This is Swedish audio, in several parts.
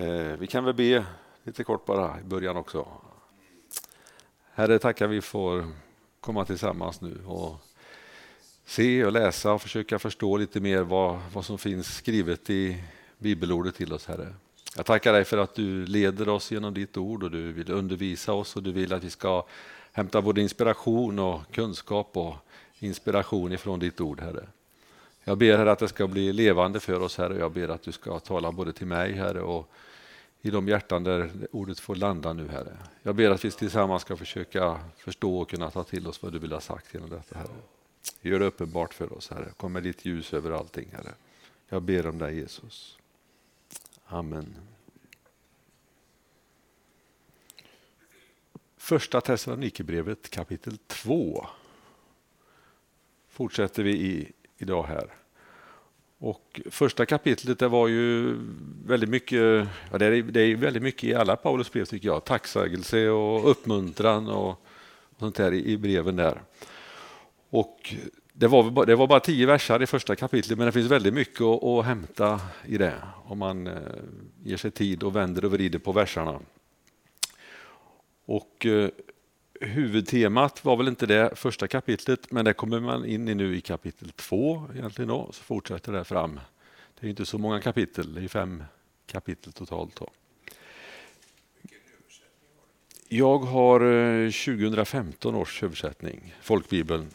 Eh, vi kan väl be lite kort bara i början också. Herre, tackar vi får komma tillsammans nu och se och läsa och försöka förstå lite mer vad, vad som finns skrivet i bibelordet till oss, Herre. Jag tackar dig för att du leder oss genom ditt ord och du vill undervisa oss och du vill att vi ska hämta både inspiration och kunskap och inspiration ifrån ditt ord, Herre. Jag ber Herre att det ska bli levande för oss, Herre. Jag ber att du ska tala både till mig, Herre, och i de hjärtan där ordet får landa nu, Herre. Jag ber att vi tillsammans ska försöka förstå och kunna ta till oss vad du vill ha sagt genom detta, Herre. Gör det uppenbart för oss, Herre. Kom med ditt ljus över allting, Herre. Jag ber om dig, Jesus. Amen. Första Thessalonikerbrevet kapitel 2 fortsätter vi i idag här. Och första kapitlet det var ju väldigt mycket, ja det, är, det är väldigt mycket i alla Paulus brev tycker jag, tacksägelse och uppmuntran och, och sånt där i, i breven där. Och det var, det var bara tio versar i första kapitlet men det finns väldigt mycket att, att hämta i det om man eh, ger sig tid och vänder och vrider på versarna. Och eh, huvudtemat var väl inte det första kapitlet, men det kommer man in i nu i kapitel två egentligen då, så fortsätter det fram. Det är inte så många kapitel, det är fem kapitel totalt. Då. Jag har eh, 2015 års översättning, folkbibeln.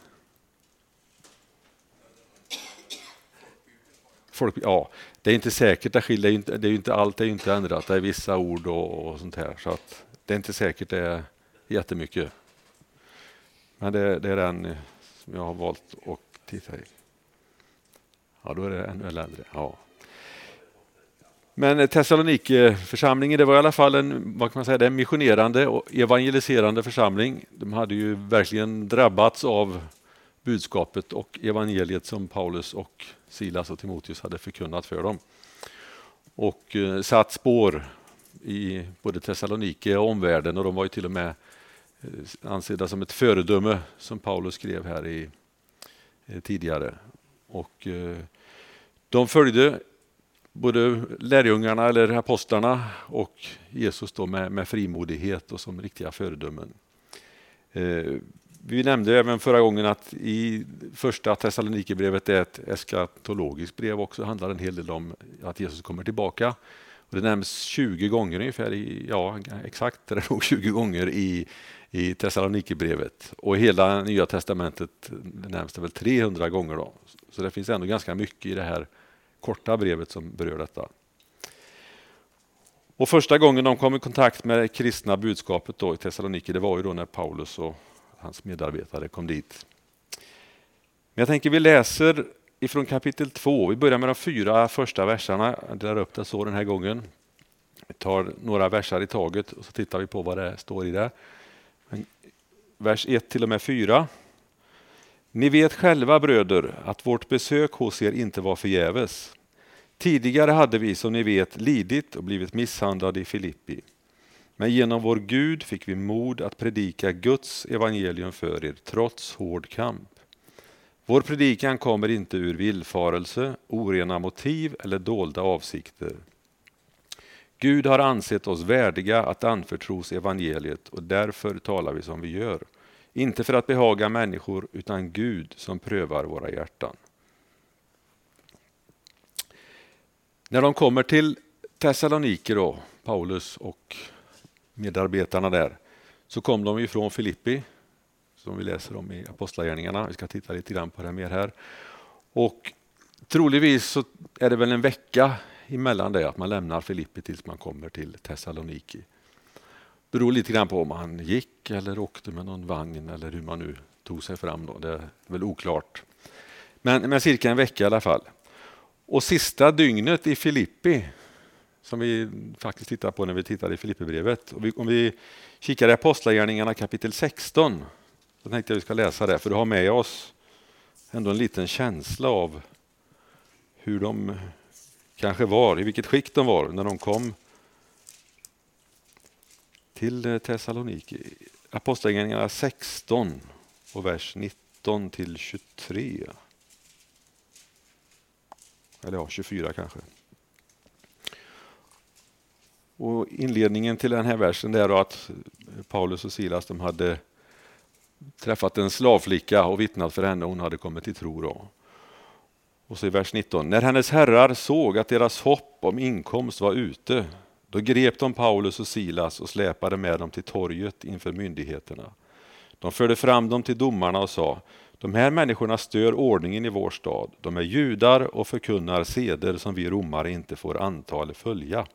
Folk, ja, det är inte säkert, det, skiljer, inte, det är inte, allt är inte ändrat, det är vissa ord och, och sånt här. Så att det är inte säkert det är jättemycket. Men det, det är den eh, som jag har valt att titta i. Ja, då är det ännu äldre. Ja. Men eh, Thessaloniki-församlingen det var i alla fall en, vad kan man säga, en missionerande och evangeliserande församling. De hade ju verkligen drabbats av budskapet och evangeliet som Paulus och Silas och Timoteus hade förkunnat för dem. Och eh, satt spår i både Thessalonike och omvärlden och de var ju till och med Eh, ansedda som ett föredöme som Paulus skrev här i, eh, tidigare. Och eh, de följde både lärjungarna eller apostlarna och Jesus då med, med frimodighet och som riktiga föredömen. Vi nämnde även förra gången att i första Thessalonikerbrevet är ett eskatologiskt brev också. Det handlar en hel del om att Jesus kommer tillbaka. Och det nämns 20 gånger ungefär, i, ja exakt det är nog 20 gånger i, i Thessalonikerbrevet. Och i hela Nya Testamentet nämns det väl 300 gånger. Då. Så det finns ändå ganska mycket i det här korta brevet som berör detta. Och första gången de kom i kontakt med det kristna budskapet då i Thessaloniki, det var ju då när Paulus och hans medarbetare kom dit. Men jag tänker vi läser ifrån kapitel 2. Vi börjar med de fyra första verserna. Jag delar upp det så den här gången. Vi tar några versar i taget och så tittar vi på vad det står i det. Vers 1 till och med 4. Ni vet själva bröder att vårt besök hos er inte var förgäves. Tidigare hade vi som ni vet lidit och blivit misshandlade i Filippi. Men genom vår Gud fick vi mod att predika Guds evangelium för er trots hård kamp. Vår predikan kommer inte ur villfarelse, orena motiv eller dolda avsikter. Gud har ansett oss värdiga att anförtros evangeliet och därför talar vi som vi gör. Inte för att behaga människor utan Gud som prövar våra hjärtan. När de kommer till Thessaloniki då, Paulus och medarbetarna där, så kom de ifrån Filippi som vi läser om i Apostlagärningarna. Vi ska titta lite grann på det mer här. Och troligtvis så är det väl en vecka emellan det att man lämnar Filippi tills man kommer till Thessaloniki. Det beror lite grann på om man gick eller åkte med någon vagn eller hur man nu tog sig fram. Då. Det är väl oklart. Men, men cirka en vecka i alla fall. Och sista dygnet i Filippi som vi faktiskt tittar på när vi tittar i Filippibrevet. Om vi kikar i Apostlagärningarna kapitel 16 så tänkte jag vi ska läsa det, för du har med oss ändå en liten känsla av hur de kanske var, i vilket skick de var när de kom till eh, Thessaloniki. Apostlagärningarna 16 och vers 19 till 23. Eller ja, 24 kanske. Och inledningen till den här versen är att eh, Paulus och Silas de hade träffat en slavflicka och vittnat för henne. Hon hade kommit till tro. Då. Och så i vers 19. När hennes herrar såg att deras hopp om inkomst var ute, då grep de Paulus och Silas och släpade med dem till torget inför myndigheterna. De förde fram dem till domarna och sa, de här människorna stör ordningen i vår stad. De är judar och förkunnar seder som vi romare inte får anta eller följa.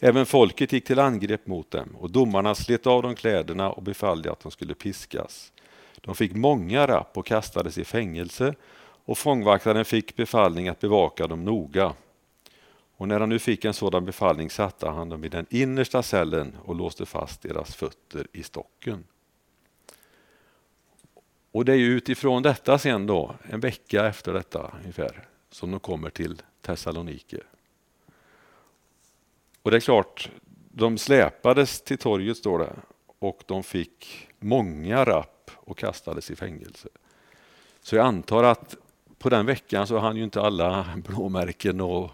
Även folket gick till angrepp mot dem och domarna slet av dem kläderna och befallde att de skulle piskas. De fick många rapp och kastades i fängelse och fångvaktaren fick befallning att bevaka dem noga. Och när han nu fick en sådan befallning satte han dem i den innersta cellen och låste fast deras fötter i stocken. Och det är utifrån detta sen då, en vecka efter detta ungefär, som de kommer till Thessalonike. Och det är klart, de släpades till torget står det och de fick många rapp och kastades i fängelse. Så jag antar att på den veckan så hann ju inte alla blåmärken och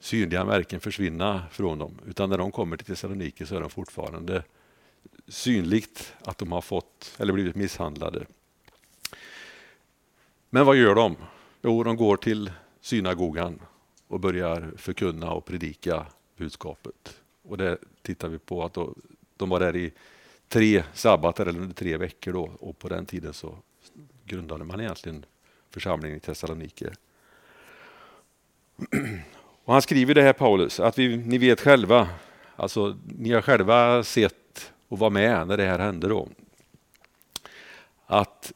synliga märken försvinna från dem. Utan när de kommer till Thessaloniki så är de fortfarande synligt att de har fått eller blivit misshandlade. Men vad gör de? Jo, de går till synagogan och börjar förkunna och predika budskapet. Och det tittar vi på att då, de var där i tre sabbater eller under tre veckor då och på den tiden så grundade man egentligen församlingen i Thessalonike. Och han skriver det här Paulus, att vi, ni vet själva, alltså ni har själva sett och var med när det här hände då. Att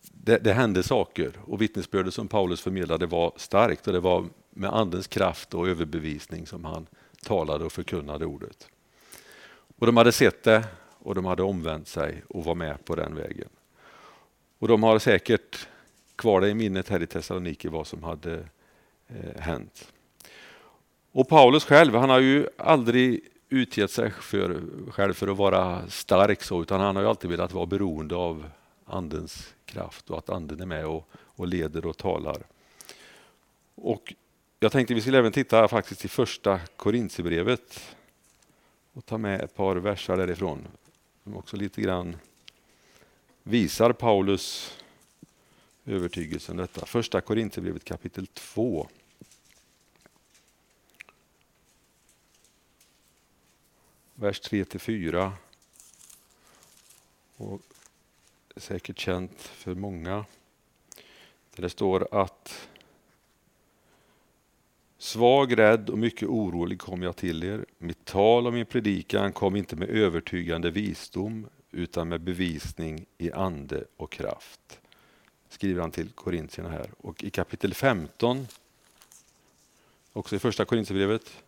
det, det hände saker och vittnesbördet som Paulus förmedlade var starkt och det var med andens kraft och överbevisning som han talade och förkunnade ordet. Och de hade sett det och de hade omvänt sig och var med på den vägen. Och de har säkert kvar det i minnet här i Thessaloniki vad som hade eh, hänt. Och Paulus själv, han har ju aldrig utgett sig för, själv för att vara stark så, utan han har alltid velat vara beroende av Andens kraft och att Anden är med och, och leder och talar. Och jag tänkte vi skulle även titta faktiskt i första Korintierbrevet och ta med ett par versar därifrån som också lite grann visar Paulus övertygelsen? detta. Första Korinthierbrevet, kapitel 2. Vers 3 4. Och säkert känt för många. Där det står att Svag, rädd och mycket orolig kom jag till er. Mitt tal och min predikan kom inte med övertygande visdom utan med bevisning i ande och kraft. Skriver han till korintierna här. Och i kapitel 15, också i första korintierbrevet,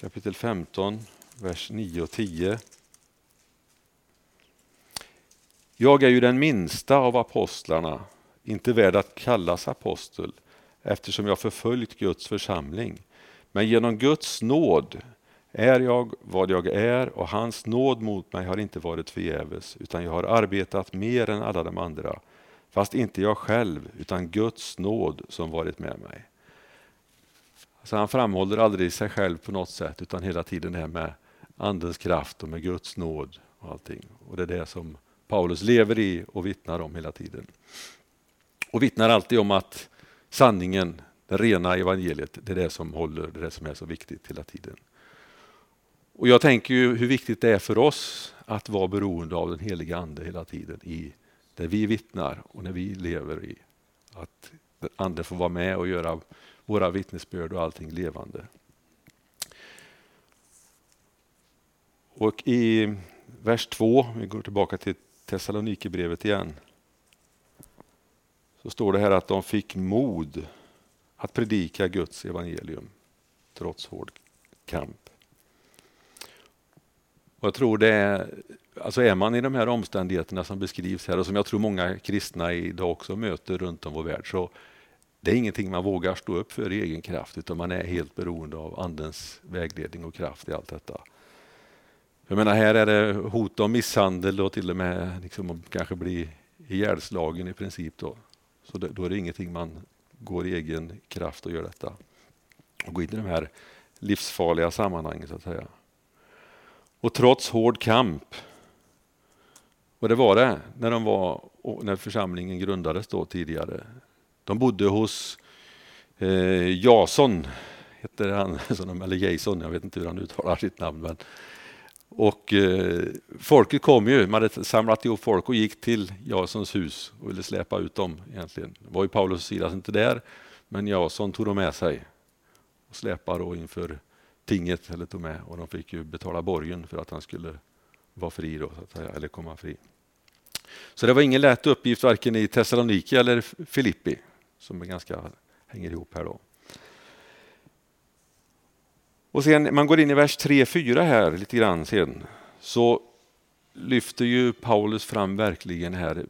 kapitel 15, vers 9 och 10. Jag är ju den minsta av apostlarna inte värd att kallas apostel eftersom jag förföljt Guds församling. Men genom Guds nåd är jag vad jag är och hans nåd mot mig har inte varit förgäves utan jag har arbetat mer än alla de andra fast inte jag själv utan Guds nåd som varit med mig. Alltså han framhåller aldrig sig själv på något sätt utan hela tiden det här med Andens kraft och med Guds nåd och allting. Och det är det som Paulus lever i och vittnar om hela tiden och vittnar alltid om att sanningen, det rena evangeliet, det är det som håller, det är det som är så viktigt hela tiden. Och Jag tänker ju hur viktigt det är för oss att vara beroende av den heliga Ande hela tiden i det vi vittnar och när vi lever i. Att Ande får vara med och göra våra vittnesbörd och allting levande. Och i vers 2, vi går tillbaka till Thessalonikerbrevet igen så står det här att de fick mod att predika Guds evangelium trots hård kamp. Och jag tror det är, alltså är man i de här omständigheterna som beskrivs här och som jag tror många kristna idag också möter runt om vår värld så det är ingenting man vågar stå upp för i egen kraft utan man är helt beroende av Andens vägledning och kraft i allt detta. Jag menar här är det hot om misshandel och till och med liksom kanske bli ihjälslagen i princip. Då. Så det, då är det ingenting man går i egen kraft och gör detta. Och går in i de här livsfarliga sammanhangen så att säga. Och trots hård kamp, och det var det när, de var, när församlingen grundades då tidigare. De bodde hos eh, Jason, heter han, eller Jason, jag vet inte hur han uttalar sitt namn. Men, och eh, folket kom ju, man hade samlat ihop folk och gick till Jasons hus och ville släpa ut dem egentligen. Det var ju Paulus och Silas inte där, men Jason tog dem med sig och släpade då inför tinget, eller tog med, och de fick ju betala borgen för att han skulle vara fri då, så att säga, eller komma fri. Så det var ingen lätt uppgift varken i Thessaloniki eller Filippi, som är ganska hänger ihop här då. Och sen man går in i vers 3-4 här lite grann sen, så lyfter ju Paulus fram verkligen här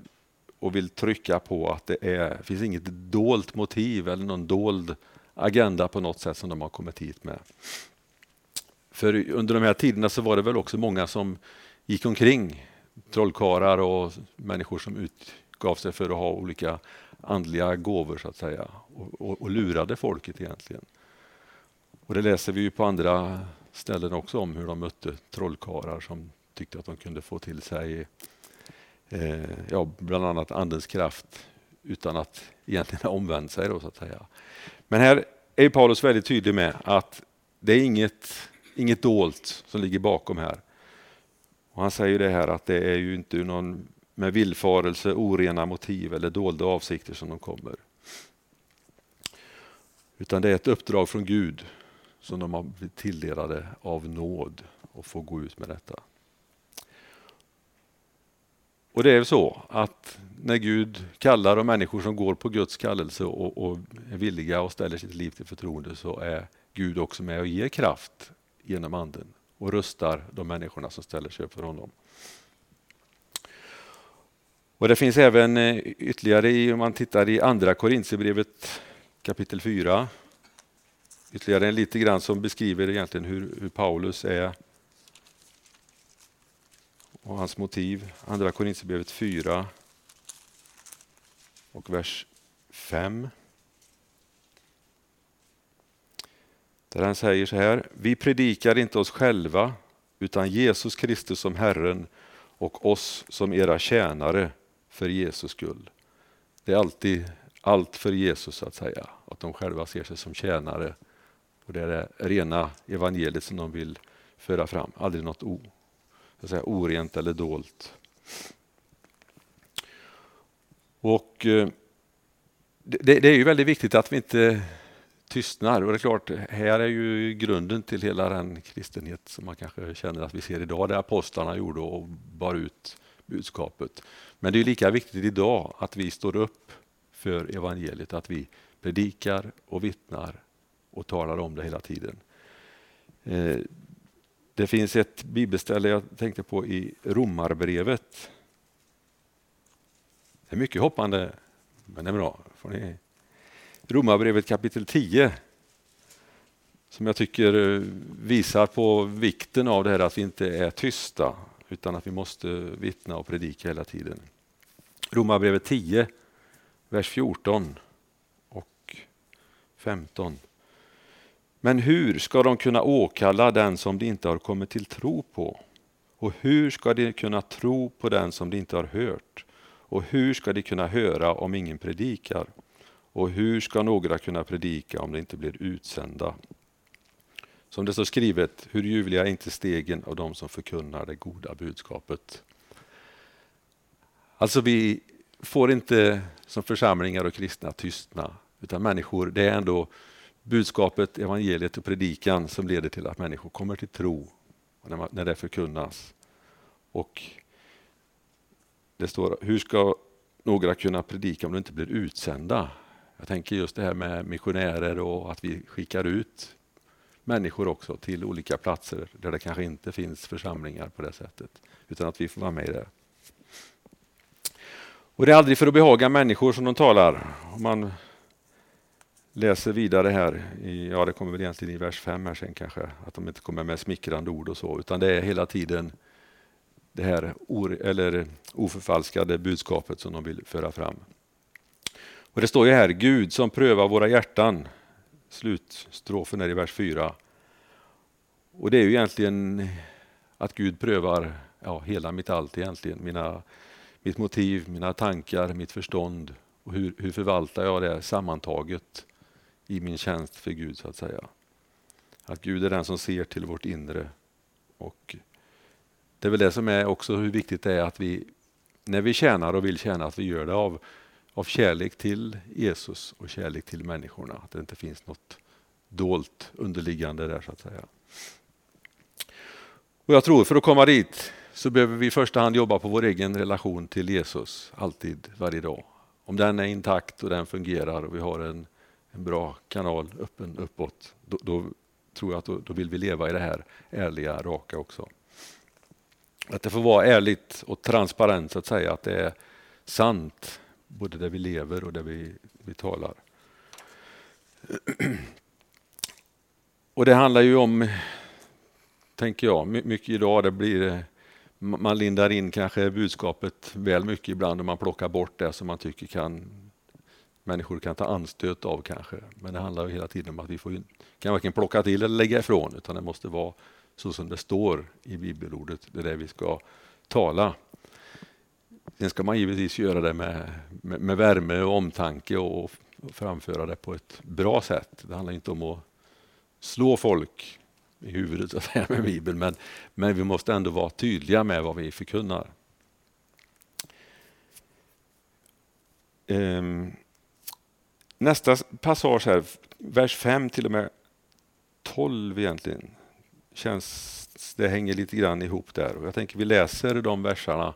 och vill trycka på att det är, finns inget dolt motiv eller någon dold agenda på något sätt som de har kommit hit med. För under de här tiderna så var det väl också många som gick omkring, trollkarlar och människor som utgav sig för att ha olika andliga gåvor så att säga och, och, och lurade folket egentligen. Och det läser vi ju på andra ställen också om hur de mötte trollkarlar som tyckte att de kunde få till sig eh, ja, bland annat andens kraft utan att egentligen ha omvänt sig. Då, så att säga. Men här är Paulus väldigt tydlig med att det är inget, inget dolt som ligger bakom här. Och han säger det här att det är ju inte någon med villfarelse, orena motiv eller dolda avsikter som de kommer. Utan det är ett uppdrag från Gud som de har blivit tilldelade av nåd och får gå ut med detta. Och det är så att när Gud kallar de människor som går på Guds kallelse och, och, är villiga och ställer sitt liv till förtroende så är Gud också med och ger kraft genom anden och rustar de människorna som ställer sig upp för honom. Och Det finns även eh, ytterligare om man tittar i andra Korintierbrevet kapitel 4 ytterligare en lite grann som beskriver egentligen hur, hur Paulus är och hans motiv. Andra Korintierbrevet 4 och vers 5. Där han säger så här, vi predikar inte oss själva utan Jesus Kristus som Herren och oss som era tjänare för Jesus skull. Det är alltid allt för Jesus så att säga, att de själva ser sig som tjänare och det är det rena evangeliet som de vill föra fram, aldrig något o, så att säga, orent eller dolt. Och eh, det, det, är ju väldigt viktigt att vi inte tystnar. Och det är klart, här är ju grunden till hela den kristenhet som man kanske känner att vi ser idag, det apostlarna gjorde och bar ut budskapet. Men det är lika viktigt idag att vi står upp för evangeliet, att vi predikar och vittnar och talar om det hela tiden. Eh, det finns ett bibelställe jag tänkte på i Romarbrevet. Det är mycket hoppande, men det är bra. Får ni... Romarbrevet kapitel 10 som jag tycker eh, visar på vikten av det här att vi inte är tysta utan att vi måste vittna och predika hela tiden. Romarbrevet 10, vers 14 och 15. Men hur ska de kunna åkalla den som de inte har kommit till tro på? Och hur ska de kunna tro på den som de inte har hört? Och hur ska de kunna höra om ingen predikar? Och hur ska några kunna predika om de inte blir utsända? Som det står skrivet, hur ljuvliga är inte stegen av de som förkunnar det goda budskapet. Alltså vi får inte som församlingar och kristna tystna, utan människor, det är ändå budskapet, evangeliet och predikan som leder till att människor kommer till tro när det förkunnas. Och det står, hur ska några kunna predika om de inte blir utsända? Jag tänker just det här med missionärer och att vi skickar ut människor också till olika platser där det kanske inte finns församlingar på det sättet, utan att vi får vara med i det. Och Det är aldrig för att behaga människor som de talar. Om Man läser vidare här, i, ja det kommer väl egentligen i vers 5 här sen kanske, att de inte kommer med smickrande ord och så, utan det är hela tiden det här or, eller oförfalskade budskapet som de vill föra fram. Och Det står ju här, Gud som prövar våra hjärtan. Slutstrofen är i vers 4. Och det är ju egentligen att Gud prövar ja, hela mitt allt egentligen. Mina, mitt motiv, mina tankar, mitt förstånd och hur, hur förvaltar jag det sammantaget i min tjänst för Gud så att säga. Att Gud är den som ser till vårt inre. Och Det är väl det som är också hur viktigt det är att vi, när vi tjänar och vill tjäna, att vi gör det av, av kärlek till Jesus och kärlek till människorna. Att det inte finns något dolt underliggande där så att säga. Och Jag tror för att komma dit så behöver vi i första hand jobba på vår egen relation till Jesus, alltid, varje dag. Om den är intakt och den fungerar och vi har en, en bra kanal öppen uppåt, då, då tror jag att då, då, vill vi leva i det här ärliga, raka också. Att det får vara ärligt och transparent, så att säga, att det är sant, både där vi lever och där vi, vi talar. Och Det handlar ju om tänker jag. Mycket idag det blir man lindar in kanske budskapet väl mycket ibland och man plockar bort det som man tycker kan människor kan ta anstöt av kanske. Men det handlar hela tiden om att vi får, kan varken plocka till eller lägga ifrån utan det måste vara så som det står i bibelordet. Det är det vi ska tala. Sen ska man givetvis göra det med, med, med värme och omtanke och, och framföra det på ett bra sätt. Det handlar inte om att slå folk i huvudet så att säga, med Bibeln, men, men vi måste ändå vara tydliga med vad vi förkunnar. Um, nästa passage här, vers 5 till och med 12 egentligen, känns, det hänger lite grann ihop där. Och jag tänker vi läser de verserna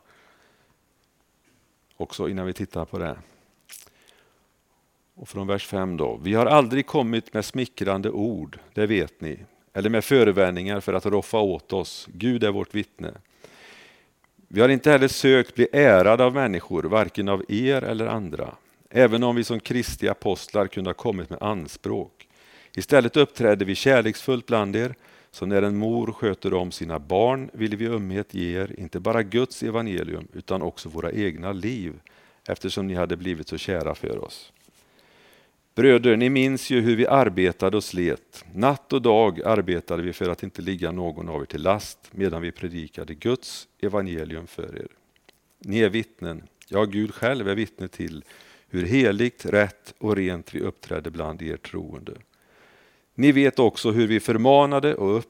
också innan vi tittar på det. Och från vers 5 då. Vi har aldrig kommit med smickrande ord, det vet ni eller med förevändningar för att roffa åt oss. Gud är vårt vittne. Vi har inte heller sökt bli ärade av människor, varken av er eller andra, även om vi som Kristi apostlar kunde ha kommit med anspråk. Istället uppträdde vi kärleksfullt bland er, så när en mor sköter om sina barn ville vi ömhet ge er, inte bara Guds evangelium, utan också våra egna liv, eftersom ni hade blivit så kära för oss. Bröder, ni minns ju hur vi arbetade och slet. Natt och dag arbetade vi för att inte ligga någon av er till last medan vi predikade Guds evangelium för er. Ni är vittnen, ja, Gud själv är vittne till hur heligt, rätt och rent vi uppträdde bland er troende. Ni vet också hur vi förmanade och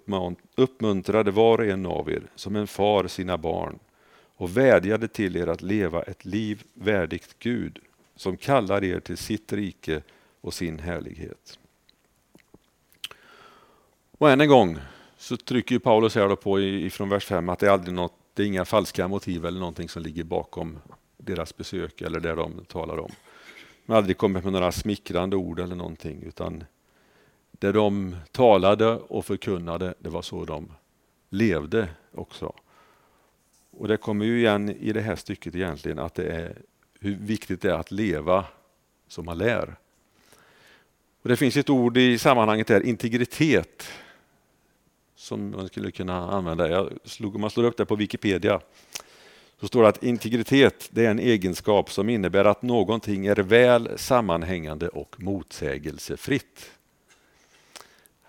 uppmuntrade var och en av er som en far sina barn och vädjade till er att leva ett liv värdigt Gud som kallar er till sitt rike och sin härlighet. Och än en gång så trycker Paulus här på ifrån vers 5 att det är aldrig något, det är inga falska motiv eller någonting som ligger bakom deras besök eller det de talar om. De har aldrig kommit med några smickrande ord eller någonting utan det de talade och förkunnade, det var så de levde också. Och det kommer ju igen i det här stycket egentligen att det är hur viktigt det är att leva som man lär. Och det finns ett ord i sammanhanget där, integritet, som man skulle kunna använda. Jag slog, om man slår upp det på Wikipedia så står det att integritet det är en egenskap som innebär att någonting är väl sammanhängande och motsägelsefritt.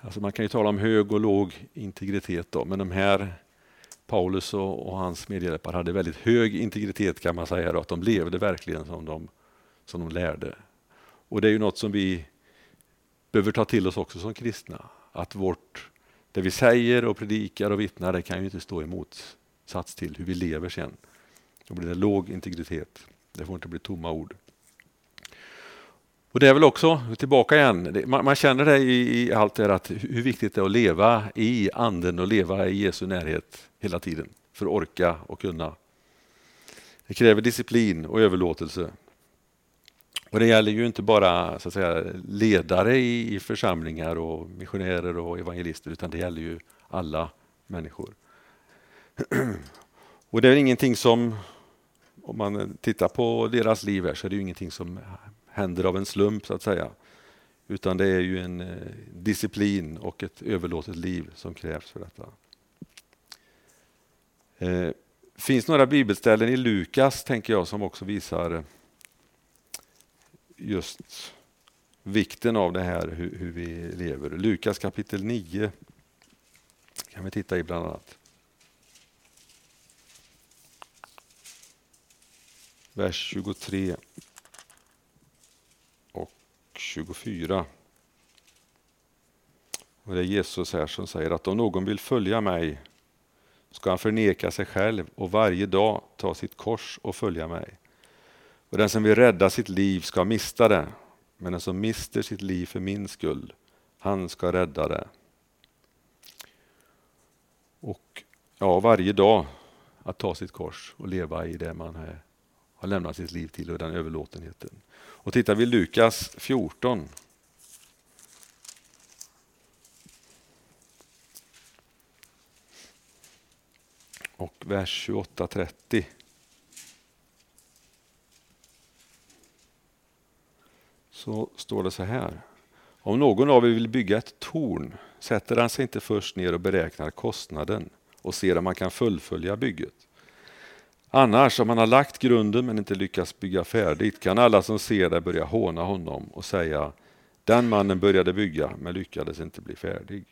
Alltså man kan ju tala om hög och låg integritet, då, men de här Paulus och, och hans medhjälpare hade väldigt hög integritet kan man säga, då, att de levde verkligen som de, som de lärde. Och det är ju något som vi behöver ta till oss också som kristna. Att vårt, det vi säger och predikar och vittnar det kan ju inte stå i motsats till hur vi lever sen. Då blir det låg integritet. Det får inte bli tomma ord. Och Det är väl också, tillbaka igen, man, man känner det i, i, allt det här att hur viktigt det är att leva i anden och leva i Jesu närhet hela tiden för att orka och kunna. Det kräver disciplin och överlåtelse. Och det gäller ju inte bara så att säga, ledare i, i församlingar och missionärer och evangelister utan det gäller ju alla människor. Och det är ingenting som, om man tittar på deras liv här, så är det ju ingenting som händer av en slump så att säga. Utan det är ju en eh, disciplin och ett överlåtet liv som krävs för detta. Det eh, finns några bibelställen i Lukas, tänker jag, som också visar eh, just vikten av det här hur, hur vi lever. Lukas kapitel 9 kan vi titta i bland annat. Vers 23 och 24. Och det är Jesus här som säger att om någon vill följa mig ska han förneka sig själv och varje dag ta sitt kors och följa mig. Och den som vill rädda sitt liv ska mista det, men den som mister sitt liv för min skull, han ska rädda det. Och ja, varje dag att ta sitt kors och leva i det man har lämnat sitt liv till och den överlåtenheten. Och tittar vi Lukas 14 och vers 28-30. Så står det så här. Om någon av er vill bygga ett torn sätter han sig inte först ner och beräknar kostnaden och ser om man kan fullfölja bygget. Annars, om han har lagt grunden men inte lyckats bygga färdigt, kan alla som ser det börja håna honom och säga den mannen började bygga men lyckades inte bli färdig.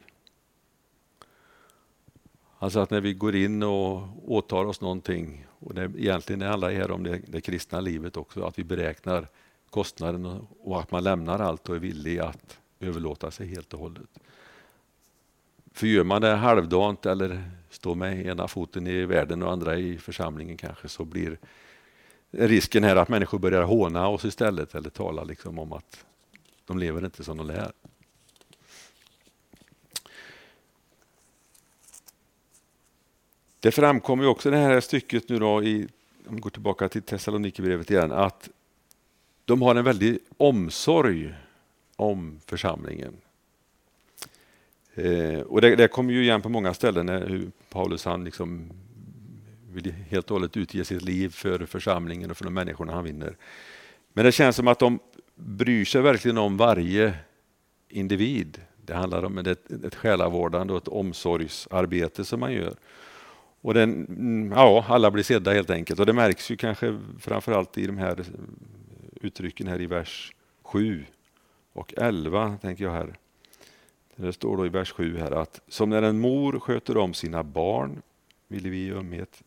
Alltså att när vi går in och åtar oss någonting, och det egentligen det handlar här om det, det kristna livet också, att vi beräknar kostnaden och att man lämnar allt och är villig att överlåta sig helt och hållet. För gör man det halvdant eller står med ena foten i världen och andra i församlingen kanske så blir risken här att människor börjar håna oss istället eller tala liksom om att de lever inte som de lär. Det framkommer också i det här stycket nu då i, om vi går tillbaka till Thessalonikerbrevet igen, att de har en väldig omsorg om församlingen. Eh, och det, det kommer ju igen på många ställen när hur Paulus han liksom vill helt och hållet utge sitt liv för församlingen och för de människorna han vinner. Men det känns som att de bryr sig verkligen om varje individ. Det handlar om ett, ett själavårdande och ett omsorgsarbete som man gör. Och den, ja, alla blir sedda helt enkelt och det märks ju kanske framförallt i de här uttrycken här i vers 7 och 11 tänker jag här. Det står då i vers 7 här att som när en mor sköter om sina barn vill vi i ömhet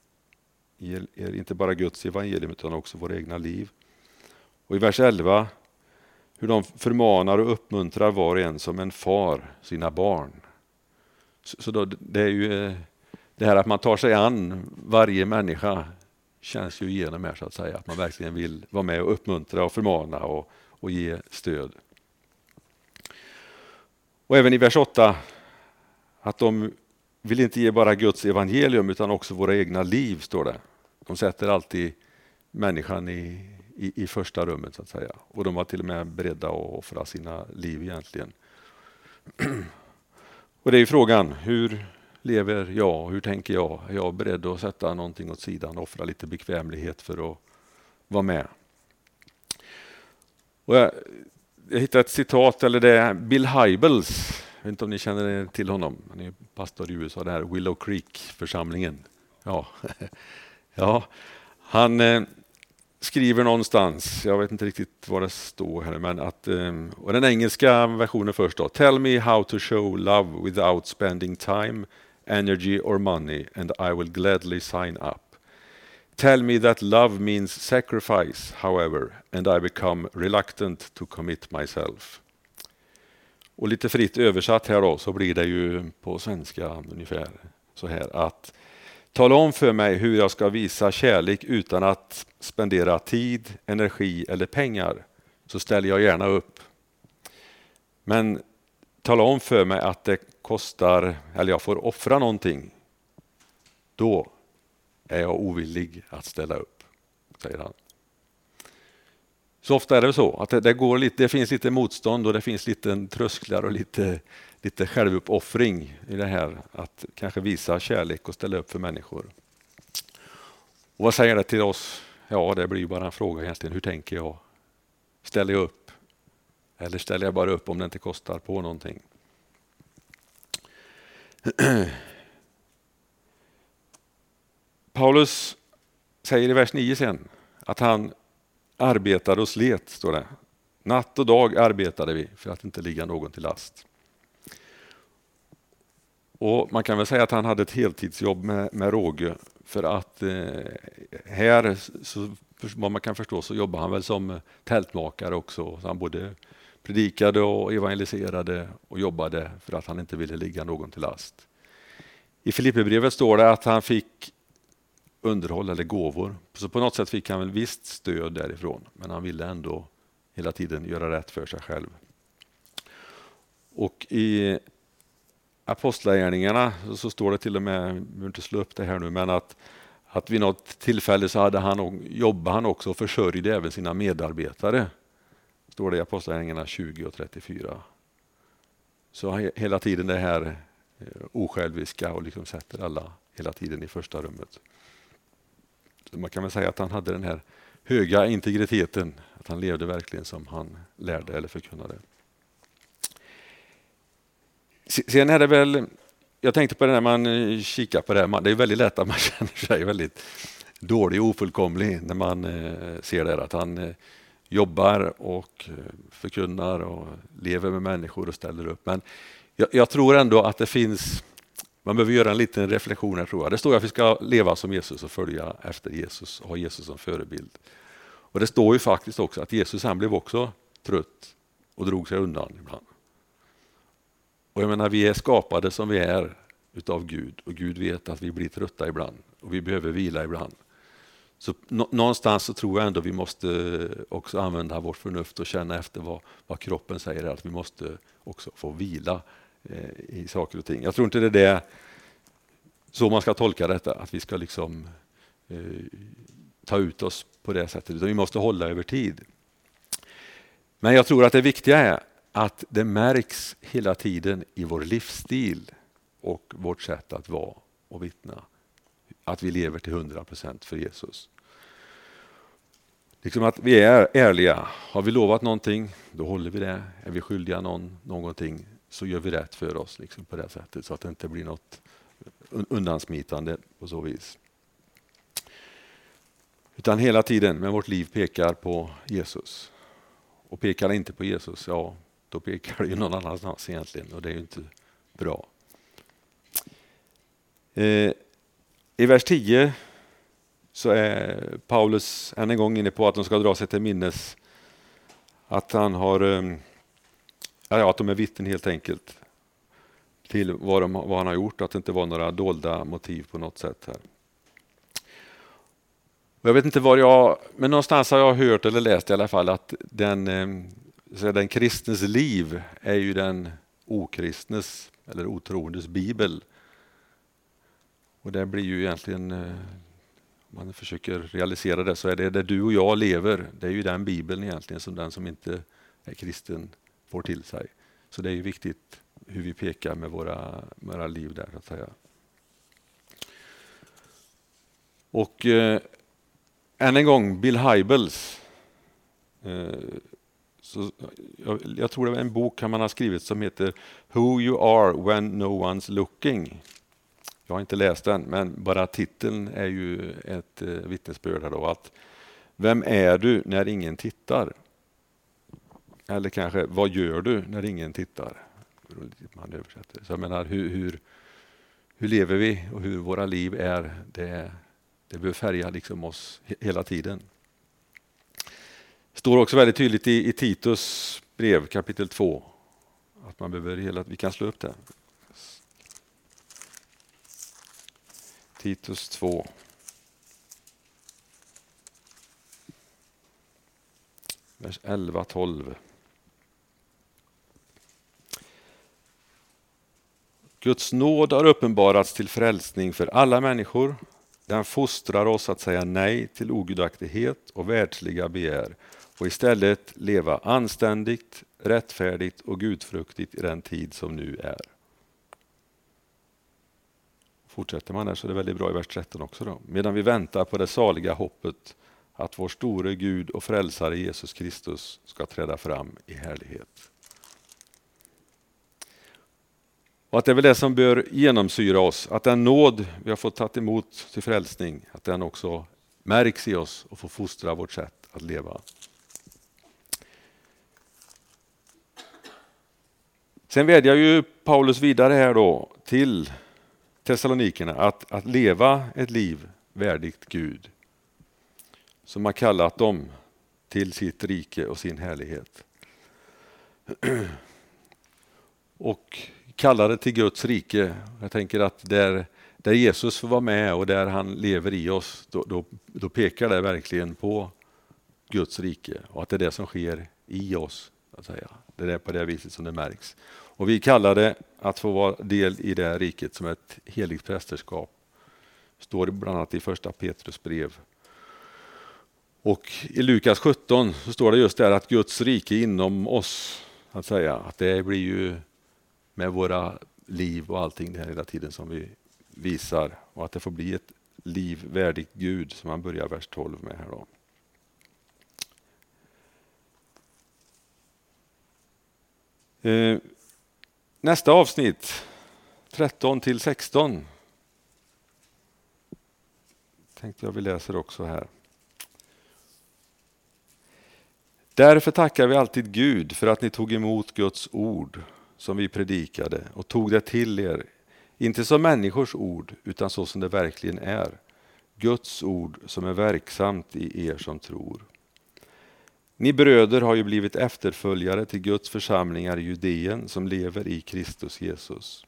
ge er inte bara Guds evangelium utan också våra egna liv. Och i vers 11 hur de förmanar och uppmuntrar var och en som en far sina barn. Så, så då, det är ju eh, det här att man tar sig an varje människa känns ju igenom här så att säga. Att man verkligen vill vara med och uppmuntra och förmana och, och ge stöd. Och även i vers 8 att de vill inte ge bara Guds evangelium utan också våra egna liv, står det. De sätter alltid människan i, i, i första rummet så att säga. Och de var till och med beredda att offra sina liv egentligen. Och det är frågan, hur lever jag? Hur tänker jag? Är jag beredd att sätta någonting åt sidan och offra lite bekvämlighet för att vara med? Och jag, jag hittade ett citat, eller det är Bill Hybels. Jag vet inte om ni känner till honom. Han är pastor i USA, det här Willow Creek-församlingen. Ja. ja, han eh, skriver någonstans, jag vet inte riktigt vad det står här, men att, eh, och den engelska versionen först då. Tell me how to show love without spending time energy or money, and I will gladly sign up. Tell me that love means sacrifice, however, and I become reluctant to commit myself. Och lite fritt översatt här då så blir det ju på svenska ungefär så här att tala om för mig hur jag ska visa kärlek utan att spendera tid, energi eller pengar så ställer jag gärna upp. Men tala om för mig att det kostar, eller jag får offra någonting, då är jag ovillig att ställa upp, säger han. Så ofta är det så att det, det, går lite, det finns lite motstånd och det finns lite trösklar och lite, lite självuppoffring i det här att kanske visa kärlek och ställa upp för människor. Och vad säger det till oss? Ja, det blir bara en fråga egentligen. Hur tänker jag? Ställer jag upp? Eller ställer jag bara upp om det inte kostar på någonting? Paulus säger i vers 9 sen att han arbetade och slet, står det. Natt och dag arbetade vi för att inte ligga någon till last. Och Man kan väl säga att han hade ett heltidsjobb med, med råge för att eh, här, så, vad man kan förstå, så jobbar han väl som tältmakare också. Så han både predikade och evangeliserade och jobbade för att han inte ville ligga någon till last. I Filipperbrevet står det att han fick underhåll eller gåvor. Så på något sätt fick han väl visst stöd därifrån, men han ville ändå hela tiden göra rätt för sig själv. Och i Apostlagärningarna så står det till och med, jag behöver inte slå upp det här nu, men att, att vid något tillfälle så hade han, jobbade han också och försörjde även sina medarbetare. Står det i Apostlagärningarna 20 och 34. Så hela tiden det här eh, osjälviska och liksom sätter alla hela tiden i första rummet. Man kan väl säga att han hade den här höga integriteten, att han levde verkligen som han lärde eller förkunnade. Sen är det väl, jag tänkte på det när man eh, kikar på det här, det är väldigt lätt att man känner sig väldigt dålig och ofullkomlig när man eh, ser det att han eh, jobbar och förkunnar och lever med människor och ställer upp. Men jag, jag tror ändå att det finns man behöver göra en liten reflektion här tror jag. Det står att vi ska leva som Jesus och följa efter Jesus och ha Jesus som förebild. Och Det står ju faktiskt också att Jesus han blev också trött och drog sig undan ibland. Och jag menar, vi är skapade som vi är utav Gud och Gud vet att vi blir trötta ibland och vi behöver vila ibland. Så någonstans så tror jag ändå vi måste också använda vårt förnuft och känna efter vad, vad kroppen säger, att vi måste också få vila Eh, i saker och ting. Jag tror inte det är det, så man ska tolka detta, att vi ska liksom eh, ta ut oss på det sättet, utan vi måste hålla över tid. Men jag tror att det viktiga är att det märks hela tiden i vår livsstil och vårt sätt att vara och vittna. Att vi lever till 100 procent för Jesus. Liksom att vi är ärliga. Har vi lovat någonting, då håller vi det. Är vi skyldiga någon någonting, så gör vi rätt för oss liksom på det sättet så att det inte blir något undansmitande på så vis. Utan hela tiden med vårt liv pekar på Jesus. Och pekar inte på Jesus, ja, då pekar det ju någon annanstans egentligen och det är ju inte bra. Eh, I vers 10 så är Paulus än en gång inne på att de ska dra sig till minnes att han har eh, ja, att de är vittnen helt enkelt till vad, de, vad han har gjort, att det inte var några dolda motiv på något sätt. här. Jag vet inte var jag, men någonstans har jag hört eller läst i alla fall att den eh, så den kristnes liv är ju den okristnes eller otroendes bibel. Och det blir ju egentligen, eh, om man försöker realisera det, så är det där du och jag lever, det är ju den bibeln egentligen som den som inte är kristen får till sig. Så det är ju viktigt hur vi pekar med våra, med våra liv där, så att säga. Och eh, än en gång, Bill Hybels eh, så jag, jag, tror det var en bok man har skrivit som heter Who you are when no one's looking. Jag har inte läst den, men bara titeln är ju ett eh, vittnesbörd här då, att Vem är du när ingen tittar? Eller kanske, vad gör du när ingen tittar? Man översätter. Så jag menar, hur, hur, hur lever vi och hur våra liv är, det, det bör färga liksom oss hela tiden Det står också väldigt tydligt i, i Titus brev kapitel 2 att man behöver hela, vi kan slå upp det. Titus 2. Vers 11-12. Guds nåd har uppenbarats till frälsning för alla människor. Den fostrar oss att säga nej till ogudaktighet och världsliga begär och istället leva anständigt, rättfärdigt och gudfruktigt i den tid som nu är. Fortsätter man här så är det väldigt bra i vers 13 också. Då. Medan vi väntar på det saliga hoppet att vår store Gud och frälsare Jesus Kristus ska träda fram i härlighet. Och att det är väl det som bör genomsyra oss, att den nåd vi har fått ta emot till frälsning, att den också märks i oss och får fostra vårt sätt att leva. Sen vädjar ju Paulus vidare här då till Thessalonikerna att, att leva ett liv värdigt Gud. Som har kallat dem till sitt rike och sin härlighet. Och kallade till Guds rike. Jag tänker att där, där Jesus får vara med och där han lever i oss, då, då, då pekar det verkligen på Guds rike och att det är det som sker i oss. Att säga. Det är på det viset som det märks. Och vi kallar det att få vara del i det här riket som ett heligt prästerskap. Står bland annat i första Petrus brev. Och i Lukas 17 så står det just där att Guds rike inom oss, att säga, att det blir ju med våra liv och allting det här hela tiden som vi visar och att det får bli ett liv värdigt Gud som han börjar vers 12 med här då. Eh, nästa avsnitt, 13 till 16. Tänkte jag vi läser också här. Därför tackar vi alltid Gud för att ni tog emot Guds ord som vi predikade och tog det till er, inte som människors ord utan så som det verkligen är, Guds ord som är verksamt i er som tror. Ni bröder har ju blivit efterföljare till Guds församlingar i Judeen som lever i Kristus Jesus.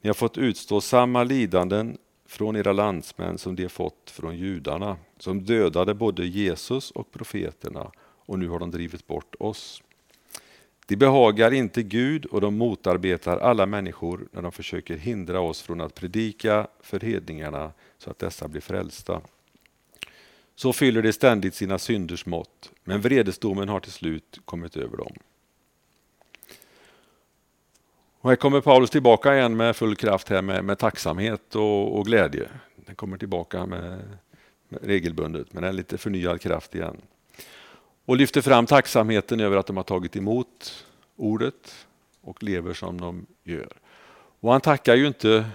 Ni har fått utstå samma lidanden från era landsmän som de fått från judarna, som dödade både Jesus och profeterna och nu har de drivit bort oss. De behagar inte Gud och de motarbetar alla människor när de försöker hindra oss från att predika för hedningarna så att dessa blir frälsta. Så fyller de ständigt sina synders mått, men vredesdomen har till slut kommit över dem. Och här kommer Paulus tillbaka igen med full kraft här med, med tacksamhet och, och, glädje. Den kommer tillbaka med, med regelbundet, men en lite förnyad kraft igen. Och lyfter fram tacksamheten över att de har tagit emot ordet och lever som de gör. Och han tackar ju inte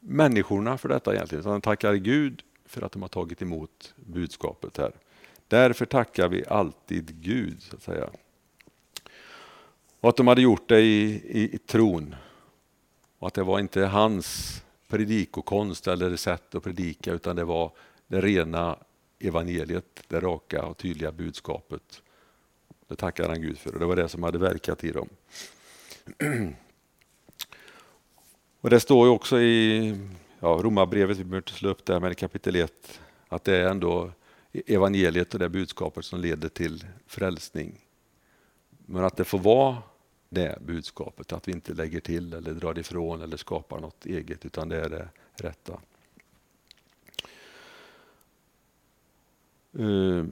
människorna för detta egentligen, utan han tackar Gud för att de har tagit emot budskapet här. Därför tackar vi alltid Gud, så att säga. Och att de hade gjort det i, i, i tron. Och att det var inte hans predikokonst eller sätt att predika, utan det var det rena evangeliet, det raka och tydliga budskapet. Det tackar han Gud för och det var det som hade verkat i dem. Och Det står ju också i ja, Romarbrevet, vi behöver inte slå upp det, men i kapitel 1, att det är ändå evangeliet och det budskapet som leder till frälsning. Men att det får vara det budskapet, att vi inte lägger till eller drar ifrån eller skapar något eget, utan det är det rätta. Uh,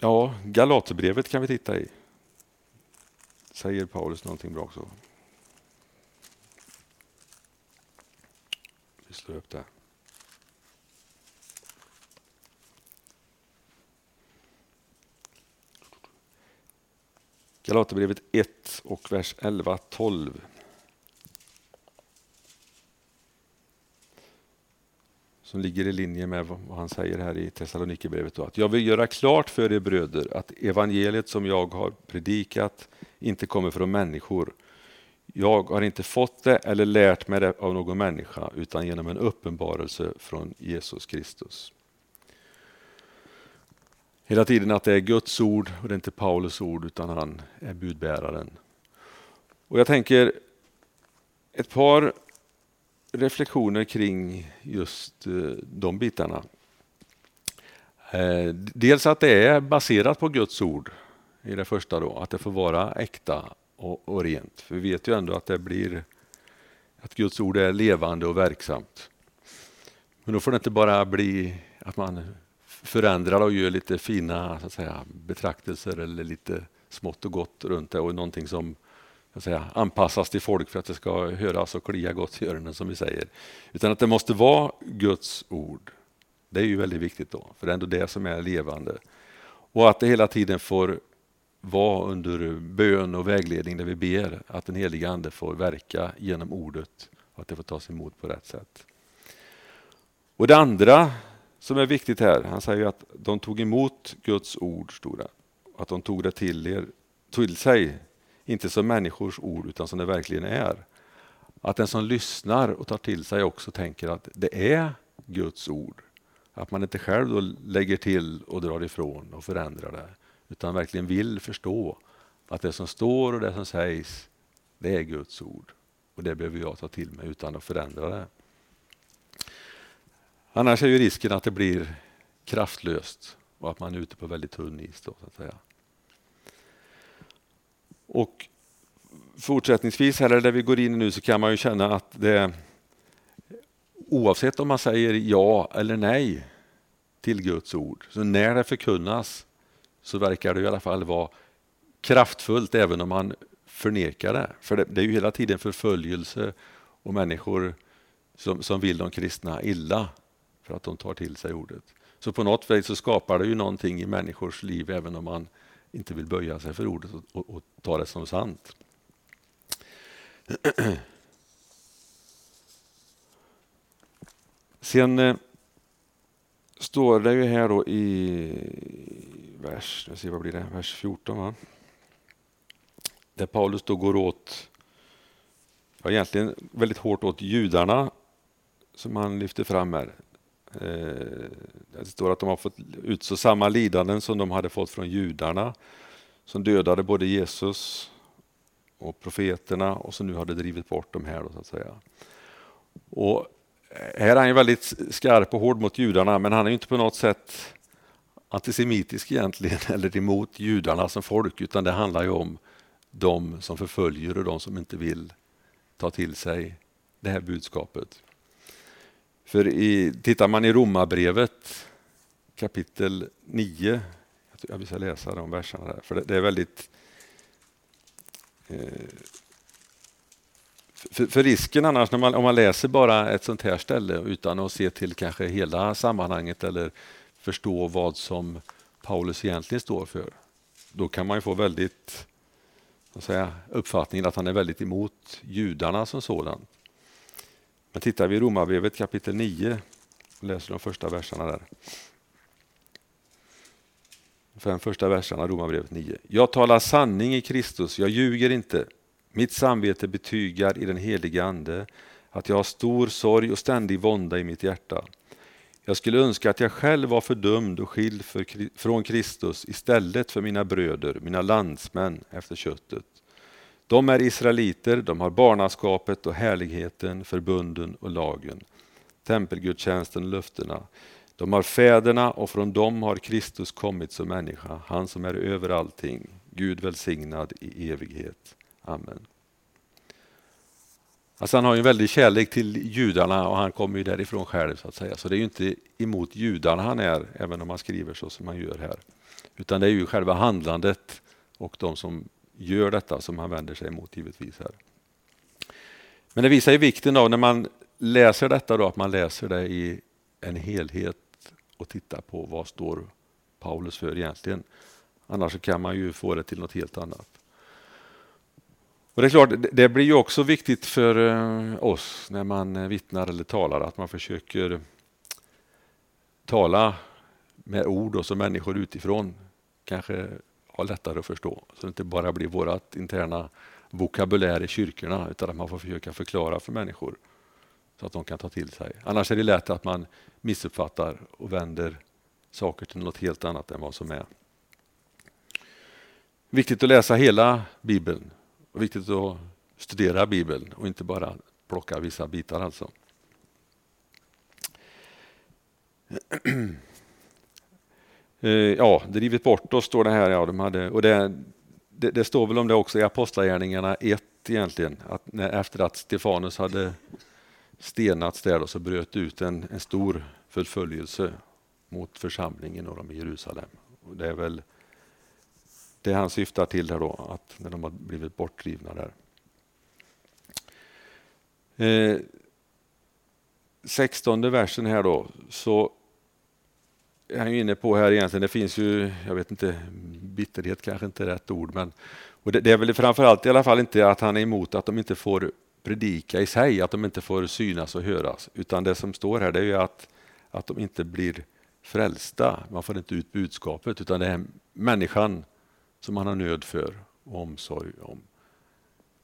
ja, Galaterbrevet kan vi titta i. Säger Paulus någonting bra också? Vi slår upp det. Galaterbrevet 1 och vers 11-12. Som ligger i linje med vad han säger här i Thessalonikerbrevet. Att jag vill göra klart för er bröder att evangeliet som jag har predikat inte kommer från människor jag har inte fått det eller lärt mig det av någon människa utan genom en uppenbarelse från Jesus Kristus. Hela tiden att det är Guds ord och det är inte Paulus ord utan han är budbäraren. Och Jag tänker ett par reflektioner kring just eh, de bitarna. Eh, dels att det är baserat på Guds ord i det första då, att det får vara äkta och, och rent. För vi vet ju ändå att det blir att Guds ord är levande och verksamt. Men då får det inte bara bli att man förändrar och gör lite fina så att säga, betraktelser eller lite smått och gott runt det och någonting som säga, anpassas till folk för att det ska höras och klia gott i öronen som vi säger. Utan att det måste vara Guds ord. Det är ju väldigt viktigt då, för det är ändå det som är levande. Och att det hela tiden får vara under bön och vägledning där vi ber att den heliga Ande får verka genom ordet och att det får tas emot på rätt sätt. Och Det andra som är viktigt här, han säger att de tog emot Guds ord, stora. att de tog det till, er, till sig, inte som människors ord utan som det verkligen är. Att den som lyssnar och tar till sig också tänker att det är Guds ord. Att man inte själv då lägger till och drar ifrån och förändrar det utan verkligen vill förstå att det som står och det som sägs det är Guds ord. Och det behöver jag ta till mig utan att förändra det. Annars är ju risken att det blir kraftlöst och att man är ute på väldigt tunn is. Då, så att säga. Och fortsättningsvis, här där vi går in nu, så kan man ju känna att det oavsett om man säger ja eller nej till Guds ord, så när det förkunnas så verkar det i alla fall vara kraftfullt även om man förnekar det. För det, det är ju hela tiden förföljelse och människor som, som vill de kristna illa för att de tar till sig ordet. Så på något vis så skapar det ju någonting i människors liv även om man inte vill böja sig för ordet och, och, och ta det som sant. Sen eh, står det ju här då i vers, jag ser, vad blir det? vers 14. Va? Där Paulus då går åt, ja, egentligen väldigt hårt åt judarna som han lyfter fram här. Eh, det står att de har fått utstå samma lidanden som de hade fått från judarna som dödade både Jesus och profeterna och som nu hade drivit bort dem här. Då, så att säga. Och här är han väldigt skarp och hård mot judarna men han är inte på något sätt antisemitisk egentligen eller emot judarna som folk utan det handlar ju om de som förföljer och de som inte vill ta till sig det här budskapet. För i, tittar man i Romarbrevet kapitel 9, jag ska läsa de verserna där, för det, det är väldigt eh, för, för, risken annars när man, om man läser bara ett sånt här ställe utan att se till kanske hela sammanhanget eller förstå vad som Paulus egentligen står för, då kan man få väldigt säga, uppfattningen att han är väldigt emot judarna som sådant. Men tittar vi i Romarbrevet kapitel 9 och läser de första verserna där. Fem första verserna, Romarbrevet 9. Jag talar sanning i Kristus, jag ljuger inte. Mitt samvete betygar i den heliga Ande att jag har stor sorg och ständig vånda i mitt hjärta. Jag skulle önska att jag själv var fördömd och skild för, från Kristus istället för mina bröder, mina landsmän efter köttet. De är israeliter, de har barnaskapet och härligheten, förbunden och lagen, tempelgudstjänsten och löftena. De har fäderna och från dem har Kristus kommit som människa, han som är över allting, Gud välsignad i evighet. Amen. Alltså han har en väldig kärlek till judarna och han kommer ju därifrån själv så att säga. Så det är ju inte emot judarna han är, även om han skriver så som han gör här. Utan det är ju själva handlandet och de som gör detta som han vänder sig emot givetvis. här. Men det visar ju vikten av när man läser detta då, att man läser det i en helhet och tittar på vad står Paulus för egentligen. Annars kan man ju få det till något helt annat. Och Det är klart, det blir ju också viktigt för eh, oss när man vittnar eller talar att man försöker tala med ord och som människor utifrån kanske ha lättare att förstå. Så det inte bara blir vårt interna vokabulär i kyrkorna utan att man får försöka förklara för människor så att de kan ta till sig. Annars är det lätt att man missuppfattar och vänder saker till något helt annat än vad som är. Viktigt att läsa hela Bibeln och viktigt att studera Bibeln och inte bara plocka vissa bitar alltså. Eh, ja, drivit bort oss står det här. Ja, de hade, och det, det, det står väl om det också i Apostlagärningarna 1 egentligen. Att när, efter att Stefanus hade stenats där då, så bröt ut en, en stor förföljelse mot församlingen och de i Jerusalem. Och det är väl det han syftar till här då, att när de har blivit bortdrivna där. Eh, 16 versen här då, så är han inne på här egentligen. Det finns ju, jag vet inte, bitterhet kanske inte är rätt ord, men och det, det är väl framförallt i alla fall inte att han är emot att de inte får predika i sig, att de inte får synas och höras, utan det som står här det är ju att, att de inte blir frälsta. Man får inte ut budskapet, utan det är människan som man har nöd för och omsorg om.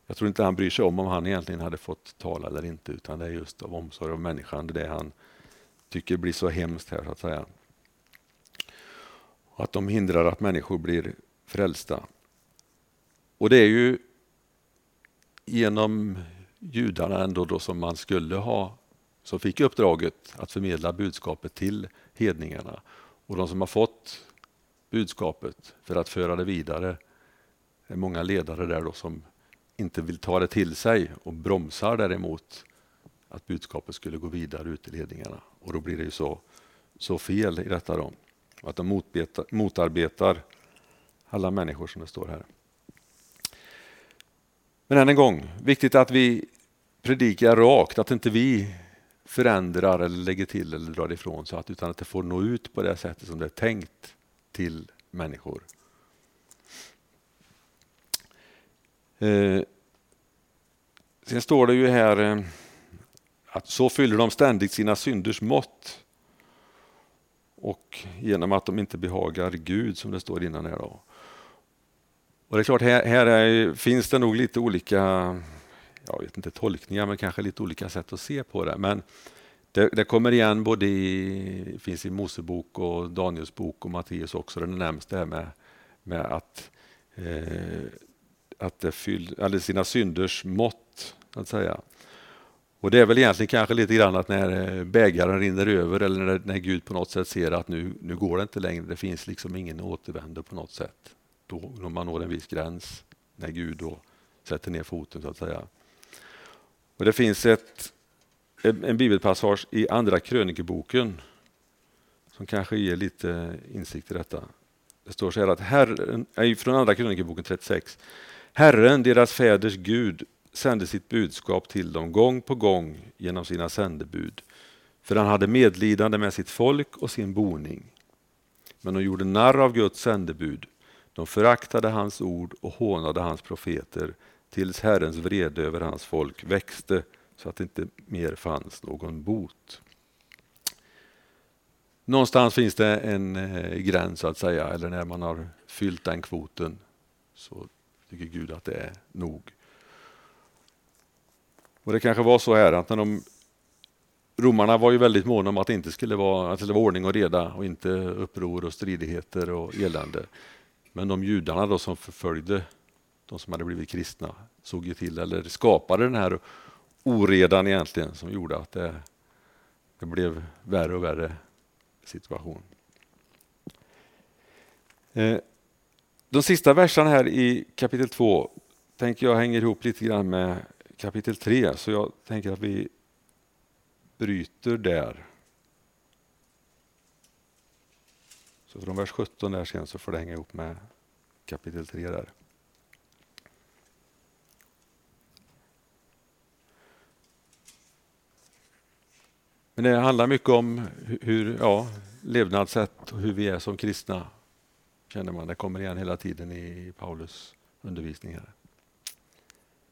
Jag tror inte han bryr sig om om han egentligen hade fått tala eller inte, utan det är just av omsorg om människan, det är det han tycker blir så hemskt här så att säga. Att de hindrar att människor blir frälsta. Och det är ju genom judarna ändå då som man skulle ha, som fick uppdraget att förmedla budskapet till hedningarna. Och de som har fått budskapet för att föra det vidare det är många ledare där då som inte vill ta det till sig och bromsar däremot att budskapet skulle gå vidare ut till ledningarna. Och då blir det ju så, så fel i detta då och Att de motarbetar alla människor som det står här. Men än en gång, viktigt att vi predikar rakt, att inte vi förändrar eller lägger till eller drar ifrån så att, utan att det får nå ut på det sättet som det är tänkt till människor. Eh, sen står det ju här eh, att så fyller de ständigt sina synders mått. Och genom att de inte behagar Gud som det står innan här. Då. Och det är klart, här, här är, finns det nog lite olika jag vet inte, tolkningar, men kanske lite olika sätt att se på det. Men det, det kommer igen både i, finns i Mosebok och Daniels bok och Matteus också, där det nämns det här med, med att, eh, att det fyller sina synders mått, att säga. Och det är väl egentligen kanske lite grann att när eh, bägaren rinner över eller när, när Gud på något sätt ser att nu, nu går det inte längre, det finns liksom ingen återvändo på något sätt. Då när man når en viss gräns, när Gud då sätter ner foten så att säga. Och Det finns ett, en bibelpassage i Andra krönikeboken som kanske ger lite insikt i detta. Det står så här att Herren, eh, från Andra krönikeboken 36. Herren, deras fäders Gud, sände sitt budskap till dem gång på gång genom sina sändebud. För han hade medlidande med sitt folk och sin boning. Men de gjorde narr av Guds sändebud. De föraktade hans ord och hånade hans profeter tills Herrens vrede över hans folk växte så att det inte mer fanns någon bot. Någonstans finns det en eh, gräns så att säga, eller när man har fyllt den kvoten så tycker Gud att det är nog. Och Det kanske var så här att när de Romarna var ju väldigt måna om att det inte skulle vara, att det var ordning och reda och inte uppror och stridigheter och elände. Men de judarna då som förföljde de som hade blivit kristna såg ju till, eller skapade den här oredan egentligen som gjorde att det, det blev värre och värre situation. Eh, de sista verserna här i kapitel 2 tänker jag hänger ihop lite grann med kapitel 3 så jag tänker att vi bryter där. Så från vers 17 där sen så får det hänga ihop med kapitel 3 där. Men det handlar mycket om hur, ja, levnadssätt och hur vi är som kristna. Känner man, det kommer igen hela tiden i Paulus undervisning här.